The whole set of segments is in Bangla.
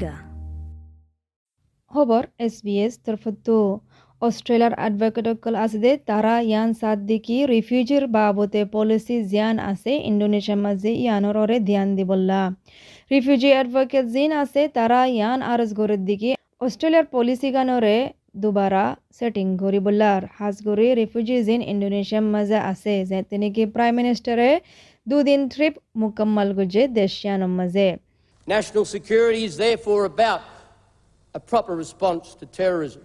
Rohingya. খবর এস বি এস তরফতো অস্ট্রেলিয়ার অ্যাডভোকেটসকল আছে তারা ইয়ান সাত দিকি রিফিউজির বাবতে পলিসি জিয়ান আছে ইন্দোনেশিয়ার মাঝে ইয়ানোর ধ্যান দিবল্লা রিফিউজি অ্যাডভোকেট জিন আছে তারা ইয়ান আরজ গরের দিকে অস্ট্রেলিয়ার পলিসি গানরে দুবারা সেটিং গরিবল্লার হাজগরি রিফিউজি জিন ইন্দোনেশিয়ার মাঝে আছে, যে তিনি কি প্রাইম মিনিস্টারে দুদিন ট্রিপ মুকম্মল গুজে দেশিয়ানোর মাঝে National security is therefore about a proper response to terrorism.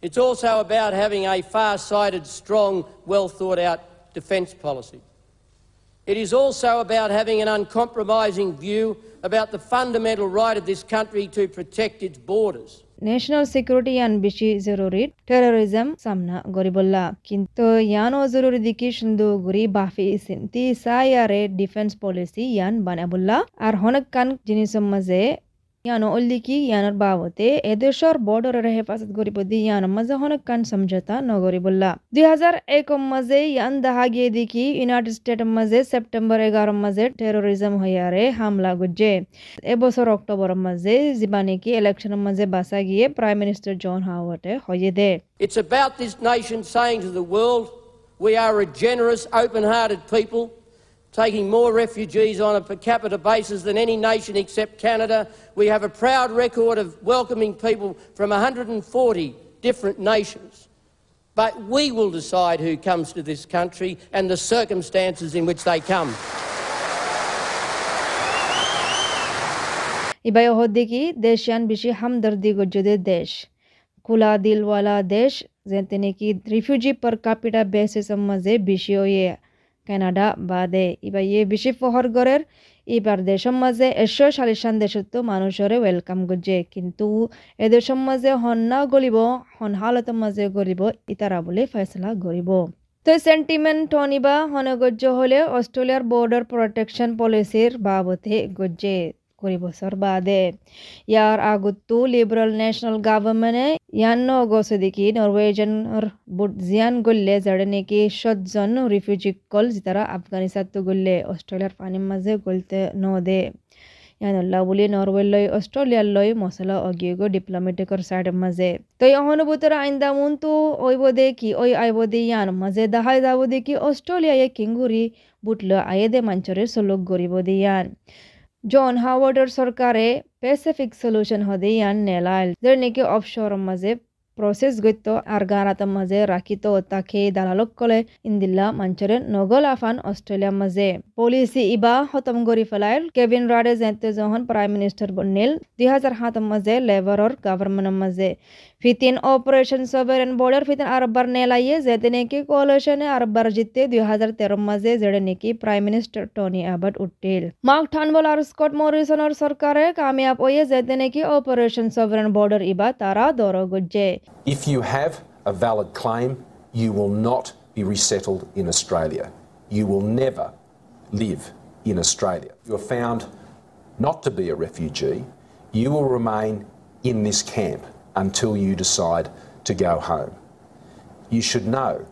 It's also about having a far sighted, strong, well thought out defence policy. It is also about having an uncompromising view about the fundamental right of this country to protect its borders. National security ইয়ান বেশি জরুরি টেরোরিজম সামনা গরিবল্লা কিন্তু ইয়ান ও জরুরি দিকে সুন্দু গুরি বাফি ইসিন তি সায়ারে ডিফেন্স পলিসি ইয়ান বানাবুল্লা আর হনক কান জিনিসের মাঝে ইয়ানো অল্লিকি ইয়ানোর বাবতে এদেশর বর্ডরের হেফাজত গরিব দি ইয়ানোর মাঝে হনক কান সমঝোতা নগরিবুল্লা দুই হাজার একম মাঝে ইয়ান দাহা গিয়ে দেখি ইউনাইটেড স্টেটের মাঝে সেপ্টেম্বর এগারো মাঝে টেরোরিজম হইয়ারে হামলা গুজে এবছর অক্টোবর মাঝে জিবানিকি ইলেকশনের মাঝে বাসা গিয়ে প্রাইম মিনিস্টার জন হাওয়ার্টে হয়ে দে It's about this nation saying to the world, we are a generous, open hearted people, taking more refugees on a per capita basis than any nation except Canada. We have a proud record of welcoming people from 140 different nations. But we will decide who comes to this country and the circumstances in which they come. ಇಬಯೋಹೊದ್ದಿಗಿ ದೇಶನ್ ಬಿಶಿ ಹಮ್ದರ್ದಿಗೊ ಜೊತೆ ದೇಶ್ ಕುಲಾ ದಿಲ್ವಾಲಾ ದೇಶ್ ಜೆಂತೆನಿಕಿ ರಿಫ್ಯೂಜಿ ಪರ್ ಕಾಪಿಟಾ ಬೇಸಿಸಮ್ಮಜೆ ಬಿಶಿಯೋಯೆ কানাডা বাদে। ইবা ইয়ে বেশি ফহর গড়ের এবার দেশের মাঝে এশো সালিশান দেশত মানুষরে ওয়েলকাম করছে। কিন্তু এ দেশের মাঝে হন না গলিব হন হালতের মাঝে গরিব ইতারা বলে ফেসলা গরিব। তো সেন্টিমেন্ট অনিবা হনগজ্য হলে অস্ট্রেলিয়ার বর্ডার প্রোটেকশন পলিসির বাবতে গজ্জে কুড়ি বছর বাদে। ইয়ার আগতো লিবারেল ন্যাশনাল গভর্নমেন্টে ইয়ান্ন অগস্ট দেখি নরওয়েজনের বুট জিয়ান গল্লে যাড়ে নাকি সতজন রিফিউজি কল যারা আফগানিস্তান গল্লে অস্ট্রেলিয়ার পানির মাঝে গলতে ন দে ইয়ানুল্লাহ বুলি অস্ট্রেলিয়ার লই মশলা অগিয়েগো ডিপ্লোমেটিকর সাইডের মাঝে তো এই অহনুভূতর আইন্দা মন তো ওইব দে কি ওই আইব দে ইয়ান মাঝে দাহাই যাব দে কি অস্ট্রেলিয়া কিঙ্গুরি বুটল আয়ে দে মঞ্চরের সলুক গরিব দে, ইয়ান। জন হাওয়ার্ডর সরকারে সলিউশন হদে ইয়ান নেলাইল যার নাকি অফশোর মাঝে প্রসেস গত্য আর গানাত মাঝে রাখিত তাকে দালালক কলে ইন্দিল্লা মঞ্চরে নগল আফান অস্ট্রেলিয়া মাঝে পলিসি ইবা খতম করি ফেলাইল কেভিন রাডে যেতে যখন প্রাইম মিনিস্টার বনিল দুই হাজার সাত মাঝে লেবারর গভর্নমেন্টের মাঝে ফিতিন অপারেশন সবেরেন বর্ডার ফিতিন আরবার নেলাইয়ে যেতে নাকি কোয়ালিশনে আরবার জিতে দুই হাজার তেরো মাঝে যেড়ে নাকি প্রাইম মিনিস্টার টনি আবাদ উঠিল মার্ক ঠানবল আর স্কট মরিসনের সরকারে কামিয়াব হয়ে যেতে নাকি অপারেশন সবেরেন বর্ডার ইবা তারা দর গজ্জে If you have a valid claim, you will not be resettled in Australia. You will never live in Australia. If you're found not to be a refugee, you will remain in this camp until you decide to go home. You should know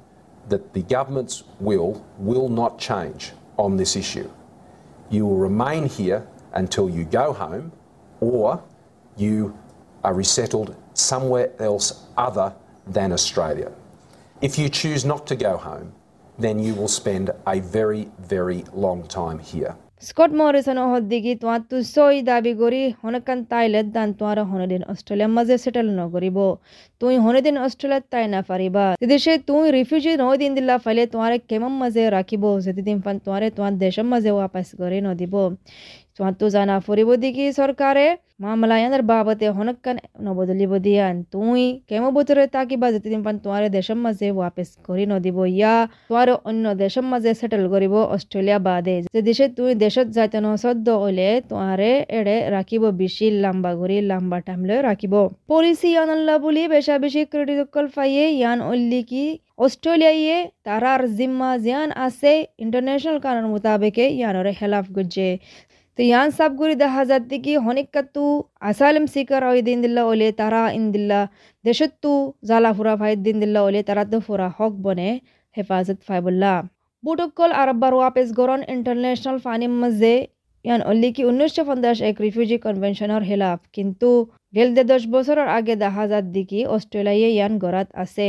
that the government's will will not change on this issue. You will remain here until you go home or you are resettled somewhere else other than Australia. If you choose not to go home, then you will spend a very, very long time here. Scott Morrison হদ্দিগি তোমার তু সই দাবি করি, হনকান তাইলে দান তোমার হনদিন অস্ট্রেলিয়ার মাঝে সেটেল নকরিব। তুই হনদিন অস্ট্রেলিয়াত তাই না পারিবা? যদি সে তুই রিফিউজি নয় দিন দিলা ফাইলে তোমার কেমন মাঝে রাখিব? সেদিন ফান তোমার তোমার দেশের মাঝে ওয়াপাস করে নদিব। তোমার তো জানা ফুরিব দিকি সরকারে মামলায়ানের বাবতে হনকান নবদলিব দিয়ান তুই কেমন বছরে তাকিবা যেদিন ফান তোমার দেশের মাঝে ওয়াপাস করি নদিব ইয়া তোমার অন্য দেশের মাঝে সেটেল করিব অস্ট্রেলিয়া বাদে যে দেশে তুই দেশত যাইতে নসদ্দ হইলে তোমারে এড়ে রাখিব বেশি লম্বা ঘুরি লম্বা টাইম লৈ রাখিব পলিসি অনল্লা বুলি বেশা বেশি ক্রিটিকল ফাইয়ে ইয়ান অল্লি কি অস্ট্রেলিয়ায় তারার জিম্মা জিয়ান আছে ইন্টারন্যাশনাল কানুন মোতাবেকে ইয়ানরে হেলাফ গুজে তো ইয়ান সাব গুরি দেখা যাতে কি হনিকাতু আসালম সিকার ওই দিন দিল্লা ওলে তারা ইন দিল্লা দেশত্তু জালা ফুরা ফাই দিন দিল্লা ওলে তারা তো ফুরা হক বনে হেফাজত ফাইবুল্লাহ বুটকল আরব্বার ওয়াপেস গরন ইন্টারন্যাশনাল ফানিম মজে ইয়ান অল্লি কি উনিশশো পঞ্চাশ এক রিফিউজি কনভেনশনের হেলাফ কিন্তু গেলদে দশ বছরের আগে দেখা যাত দিকি অস্ট্রেলিয়া ইয়ান গড়াত আছে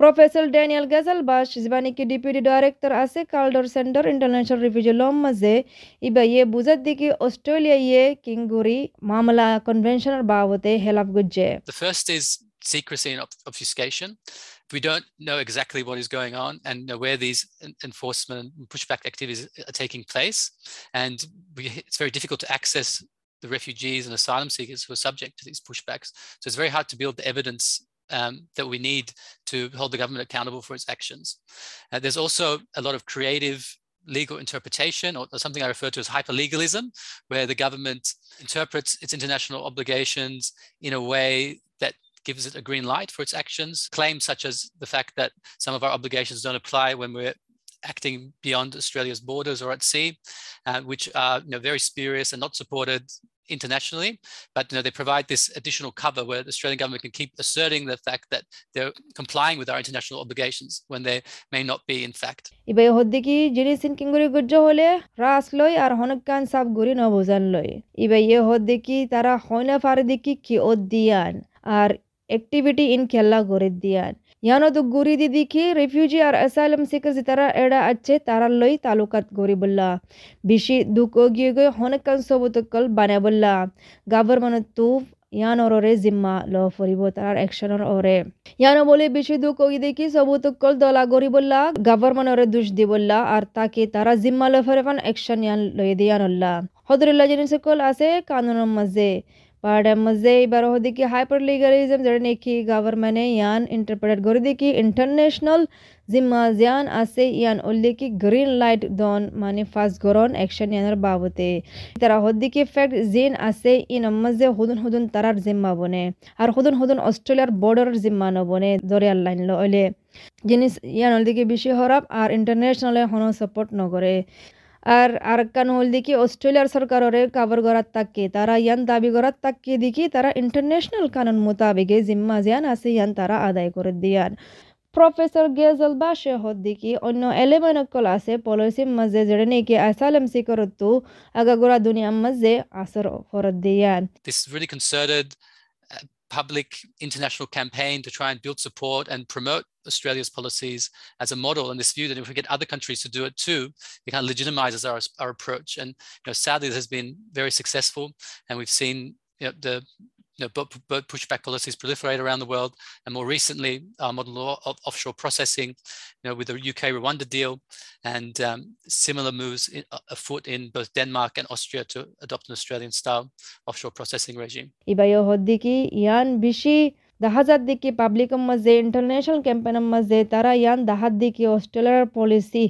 প্রফেসর ড্যানিয়েল গেজাল বাস যিবানি কি ডিপুটি ডাইরেক্টর আছে কালডর সেন্টার ইন্টারন্যাশনাল রিফিউজি লম মাঝে ইবা ইয়ে বুঝাত দিকি অস্ট্রেলিয়া ইয়ে কিংগুরি মামলা কনভেনশনের বাবতে The first secrecy and obfuscation. we don't know exactly what is going on and where these enforcement and pushback activities are taking place. And we, it's very difficult to access the refugees and asylum seekers who are subject to these pushbacks. So it's very hard to build the evidence um, that we need to hold the government accountable for its actions. Uh, there's also a lot of creative legal interpretation or, or, something I refer to as hyperlegalism, where the government interprets its international obligations in a way that gives it a green light for its actions. Claims such as the fact that some of our obligations don't apply when we're acting beyond Australia's borders or at sea, uh, which are you know, very spurious and not supported internationally, but you know, they provide this additional cover where the Australian government can keep asserting the fact that they're complying with our international obligations when they may not be in fact. ইবে হদ্দিকি জিনিসিন কিঙ্গুরি গুজ্জ হলে রাস লই আর হনকান সাব গুরি নবুজান লই ইবে ইয়ে হদ্দিকি তারা হইনা ফারে দিকি কি ওদ্দিয়ান আর activity in Kerala Goriddiyan. Yano guri didi ki refugee or asylum seekers itara eda acche taralloi talukat goribulla. Bishi dukogi go honakan sobutukal banabulla. Government tu ইয়ানরে জিম্মা ল ফুরিব তার একশনের ওরে ইয়ানো বলে বেশি দুঃখ ওই দেখি সবুতকল দলা গরি বললা গভর্নমেন্টরে দোষ দি বললা আর তাকে তারা জিম্মা ল ফেরেফান একশন ইয়ান লই দিয়ানল্লা হদরুল্লাহ জিনিসকল আছে but mazey barohdiki hyperlegalism zerneki government yan interpreted goridiki international zimma zian ase yan ulliki green light don mane fast goron action yanar babute tara hoddiki fact zin ase in mazey hudun hudun tarar zimma bone ar hudun hudun australiar border zimma no bone dore line lo ole জিনিস ইয়ান অলদিকে বেশি হরাপ আর ইন্টারন্যাশনালে হন সাপোর্ট নগরে আর আরকান হল দেখি অস্ট্রেলিয়ার সরকারের কাভার করার তাকে তারা ইয়ান দাবি করার তাকে দেখি তারা ইন্টারন্যাশনাল কানুন মোতাবেকে জিম্মা জিয়ান আছে ইয়ান তারা আদায় করে দিয়ান। প্রফেসর গেজল বাসে হদ্দিকি অন্য এলেমেনকল আছে পলিসি মাঝে যেটা নাকি আসালাম সিকরতু আগাগোড়া দুনিয়া মাঝে আসর ফরত দিয়ান। This really concerted uh, public international campaign to try and build support and promote Australia's policies as a model and this view that if we get other countries to do it too, it kind of legitimizes our, our approach. And you know, sadly, this has been very successful. And we've seen you know, the know, bird, bird pushback policies proliferate around the world, and more recently, uh, modern law of offshore processing, you know, with the UK Rwanda deal, and um, similar moves in, uh, afoot in both Denmark and Austria to adopt an Australian-style offshore processing regime. Ibayo hoddiki yan bishi දහසත්දිකි পাবলিকම් মধ্যে ইন্টারন্যাশনাল ক্যাম্পেনের মধ্যে তারা ইয়ান দাহাতদিকি অস্ট্রেলিয়ার পলিসি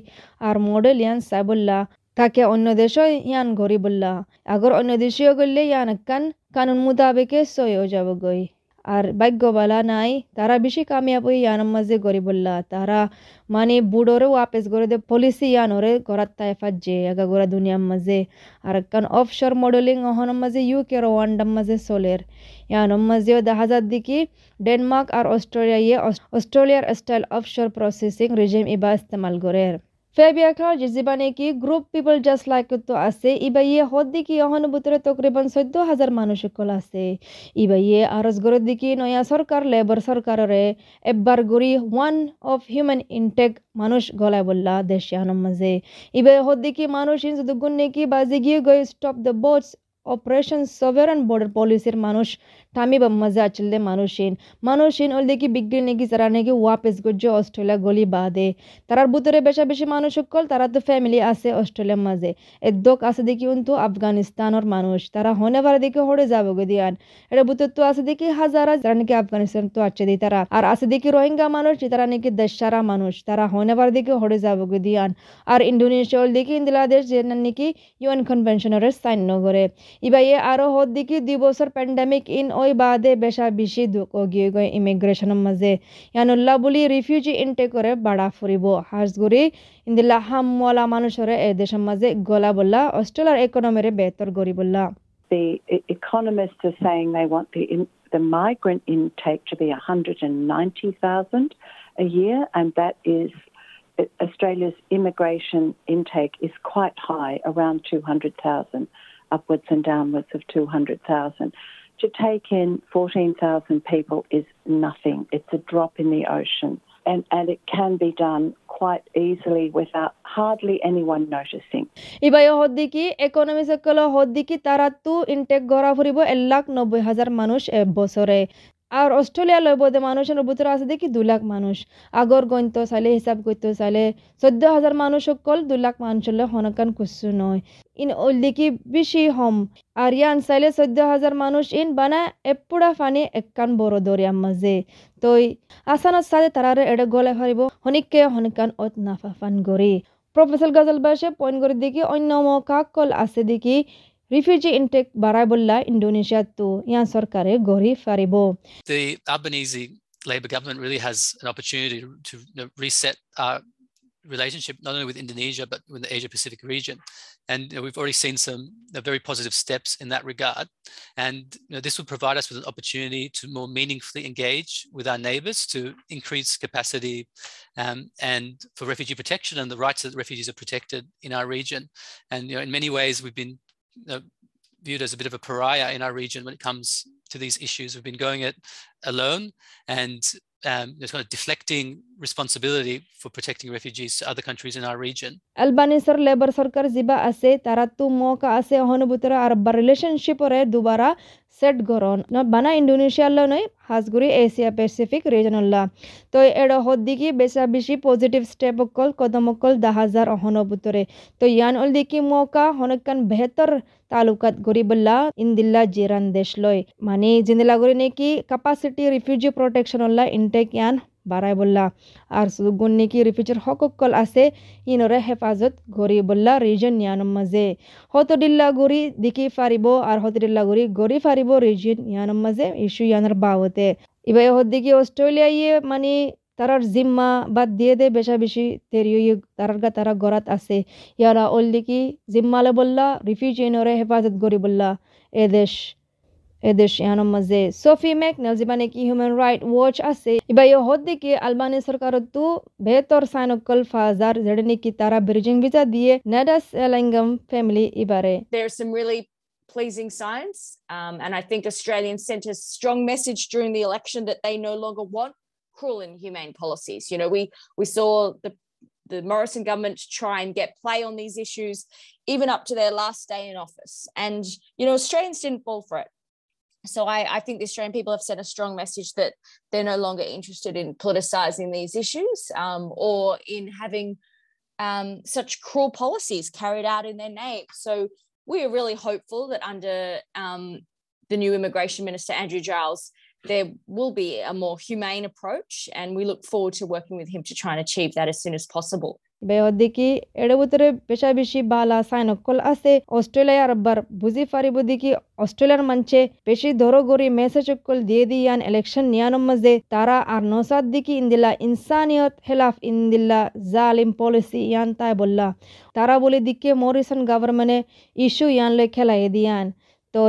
আর মডেল ইয়ান সাইবুল্লাহ তাকে অন্য দেশও ইয়ান গরিবুল্লা আগর অন্য দেশীয় গড়লে ইয়ান কান কানুন মোতাবেকে সই যাব গই। আর ভাগ্যবালা নাই, তারা বেশি কামিয়াব ইয়ান মাঝে গরিবুল্লা তারা মানে বুড়োরে ওয়াপেস করে দে পলিসি ইয়ানরে গরাত তাই ফাজে আগা গোরা দুনিয়ার মাঝে। আর কান অফশোর মডেলিং অহন মাঝে ইউকে রওয়ান্ডার মাঝে চলের। ইয়ানম মাঝেও দেখা যার দিকে ডেনমার্ক আর অস্ট্রেলিয়া অস্ট্রেলিয়ার স্টাইল অফশোর প্রসেসিং রিজিম ইবা ইস্তেমাল করে জিজিবানে কি গ্রুপ পিপল জাস্ট লাইক তো আছে ইবা ইয়ে হদ দিকে অহন বুতরে তকরিবান চৈধ্য হাজার মানুষ সকল আছে। ইবা ইয়ে আরজ গরের দিকে নয়া সরকার, লেবার সরকাররে এবার গড়ি ওয়ান অফ হিউম্যান ইনটেক মানুষ গলায় বললা দেশে আনম মাঝে ইবা হদ দিকে মানুষ ইন যদি গুণ নেকি বাজি গিয়ে গই stop the boats operation sovereign border পলিসির মানুষ টামি বা মজা চললে মানুষিন মানুষিন ওল দেখি বিগ্রি নেকি, যারা নাকি ওয়াপেস গজ্জ অস্ট্রেলিয়া গলি বাদে তারার ভিতরে বেশা বেশি মানুষ সকল, তারা তো ফ্যামিলি আছে অস্ট্রেলিয়ার মাঝে। এদ্দক আছে দেখি কিন্তু আফগানিস্তানের মানুষ। তারা হনে পারে দেখি হরে যাব গো দিয়ান। এটা ভিতর তো আছে দেখি হাজারা যারা নাকি আফগানিস্তান তো আছে দি তারা। আর আছে দেখি রোহিঙ্গা মানুষ তারা নাকি দেশারা মানুষ। তারা হনে পারে দেখি হরে যাব গো দিয়ান। আর ইন্ডোনেশিয়া দেখি ইন্দিলাদেশ যে নাকি ইউএন কনভেনশনের সাইন করে ইবা ইয়ে আরও হদ দেখি দুই বছর প্যান্ডামিক ইন ওই বাদে বেশা বেশি গিয়ে গৈ ইমিগ্রেশনের মাঝে। ইয়ানুল্লাহ বুলি রিফিউজি ইনটেক করে বাড়া ফুরিব। হাজগুড়ি ইন্দিল্লা হামওয়ালা মানুষরে এ দেশের মাঝে গলা বললা অস্ট্রেলিয়ার ইকোনমিরে বেহতর করি বললা। The economists are saying they want the in, the migrant intake to be 190,000 a year, and that is Australia's immigration intake is quite high, around 200,000, upwards and downwards of 200,000. To take in 14,000 people is nothing. It's a drop in the ocean. And, and it can be done quite easily without hardly anyone noticing. ইবাই হদ্দিকি ইকোনমি সকল হদ্দিকি তারা ইনটেক গড়া ফুরিব এক লাখ নব্বই হাজার মানুষ বছরে আর অস্ট্রেলিয়া লয় বোধে মানুষের ভিতরে আছে দেখি দু লাখ মানুষ আগর গণিত চাইলে হিসাব করতে চাইলে চোদ্দ হাজার মানুষ সকল দু লাখ মানুষলে হনকান কুসু নয় ইন ওল দেখি বেশি হম। আর ইয়ান চাইলে চোদ্দ হাজার মানুষ ইন বানা এপুড়া ফানি একান বড় দরিয়ার মাঝে তই আসানত সাথে তারারে এড়ে গলে ফারিব হনিককে হনিকান অত নাফা ফান গরি প্রফেসর গজল বাসে পয়েন্ট করে দেখি অন্য কাকল আছে দেখি রিফিউজি ইনটেক বাড়াই বললা ইন্ডোনেশিয়া তো ইয়ান সরকারে গড়ি ফারিব Labor government really has an opportunity to you know, reset our relationship not only with Indonesia but with the Asia Pacific region. And you know, we've already seen some uh, very positive steps in that regard. And you know, this will provide us with an opportunity to more meaningfully engage with our neighbours to increase capacity um, and for refugee protection and the rights that refugees are protected in our region. And you know, in many ways, we've been know, viewed as a bit of a pariah in our region when it comes to these issues. We've been going it alone and um, there's kind of deflecting responsibility for protecting refugees to other countries in our region. ಅಲ್ಬಾನಿಸರ್ ಲೇಬರ್ ಸರ್ಕಾರ ಜಿಬಾ ಅಸೆ ತರತ್ತು ಮೋಕ ಅಸೆ ಹೊನುಬುತರ ಅರಬ್ಬ ರಿಲೇಶನ್ಶಿಪ್ ರೇ ದುಬಾರ সেট গরন বানা ইন্ডোনেশিয়ার নয় হাজগুড়ি এশিয়া প্যাসিফিক রিজনল্লা তো এড হদ্দিকি বেশা বেশি পজিটিভ স্টেপ অকল, কদম অকল দা হাজার অহনবুতরে তো ইয়ান অল দিকি মৌকা, হনকান বেহতর তালুকাত গরিবল্লা ইন্দিল্লা জিরান দেশ লয় মানে জিন্দিলা গরি নেকি ক্যাপাসিটি রিফিউজি প্রোটেকশন অল্লা ইনটেক ইয়ান বাড়াই বললা, আর সুগুন নেকি রিফিউজির হককল আছে? ইনরে হেফাজত গরি বললা রিজন ইয়ানম মাঝে। হতডিল্লা গরি দিকি ফারিব, আর হতডিল্লা গরি গরি ফারিব রিজন ইয়ানম মাঝে ইস্যু ইয়ানের বাবতে ইবাই হদ্দিকি অস্ট্রেলিয়া ইয়ে মানে তারার জিম্মা বাদ দিয়ে দে বেশা বেশি তেরিও তারার গা তারা গরাত আছে। ইয়ারা ওল দিকি জিম্মালে বললা, রিফিউজি ইনরে হেফাজত গরি বললা এ দেশ ইয়ানোর মাঝে সোফি মেক নলজিবানে কি হিউম্যান রাইট ওয়াচ আছে ইবা ইয়ে হদ দিকে আলবানি সরকার তু বেহতর সাইনকল ফাজার যেটা নাকি তারা ব্রিজিং ভিসা দিয়ে নেডাস এলাঙ্গম ফ্যামিলি ইবারে There are some really pleasing signs, um, and I think Australians sent a strong message during the election that they no longer want cruel and humane policies. You know, we we saw the the Morrison government try and get play on these issues, even up to their last day in office. And you know, Australians didn't fall for it. So I, I think the Australian people have sent a strong message that they're no longer interested in politicising these issues um, or in having um, such cruel policies carried out in their name. So we are really hopeful that under um, the new immigration minister Andrew Giles, there will be a more humane approach, and we look forward to working with him to try and achieve that as soon as possible. পেশা বেশি বালা সাইনকল আছে অস্ট্রেলিয়ার বার বুঝি পারিব দিকি অস্ট্রেলিয়ার মঞ্চে বেশি ধরো গরি মেসেজ কল দিয়ে দিয়ান ইলেকশন নিয়ানোর মাঝে তারা আর নসাদ দিকি ইন্দিলা ইনসানিয়ত হেলাফ ইন্দিল্লা জালিম পলিসি ইয়ান তাই বললা। তারা বলে দিকে মরিসন গভর্নমেন্টে ইস্যু ইয়ান লে খেলাই দিয়ান। তো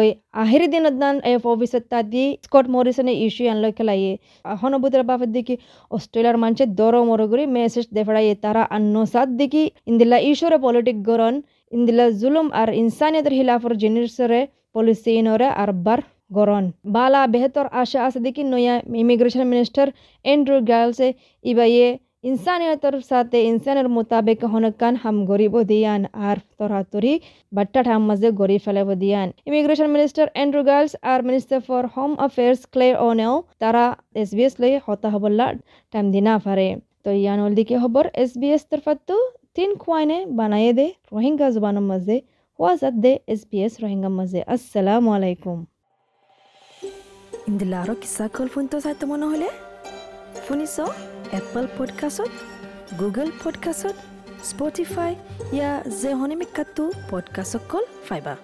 আহিরি দান এফ অফিসত তা দি স্কট মরিসনে ইস্যু আনলো খেলাইয়ে হনবুতের বাপের দিকে অস্ট্রেলিয়ার মানুষের দর মরগুরি মেসেজ দেফড়াইয়ে তারা আন্নসাদ দিকে ইন্দিলা ইস্যুরে পলিটিক গরন ইন্দিলা জুলুম আর ইনসানিয়তের হিলাফর জিনিসরে পলিসি ইনরে আর বার গরন বালা বেহতর আশা আছে দেখি নয়া ইমিগ্রেশন মিনিস্টার এন্ড্রু গার্লসে ইবাইয়ে ইনসানিয়তর সাথে ইনসানের মোতাবেক হনকান হাম গরিব দিয়ান আর তরাতরি বাট্টা ঠাম মাঝে গরি ফেলে দিয়ান immigration minister Andrew Giles R minister for home affairs Clare O'Neil তারা এস বি এস লই হতা হবল্লা টাইম দিনা পারে তো ইয়ানোর দিকে খবর এস বি এস তরফাতো তিন খুয়াইনে বানাইয়ে দে রোহিঙ্গা জবানের মাঝে ওয়াজাত দে এস বি এস রোহিঙ্গা মাঝে আসসালামু আলাইকুম ইন্দিলারো কিসা কল ফোন তো চাইতে মনে হলে শুনিছ এপল পডকাষ্টত গুগল পডকাষ্টত স্পটিফাই ইয়া যে হনিমিকাতো পডকাষ্টত কল ফাইবা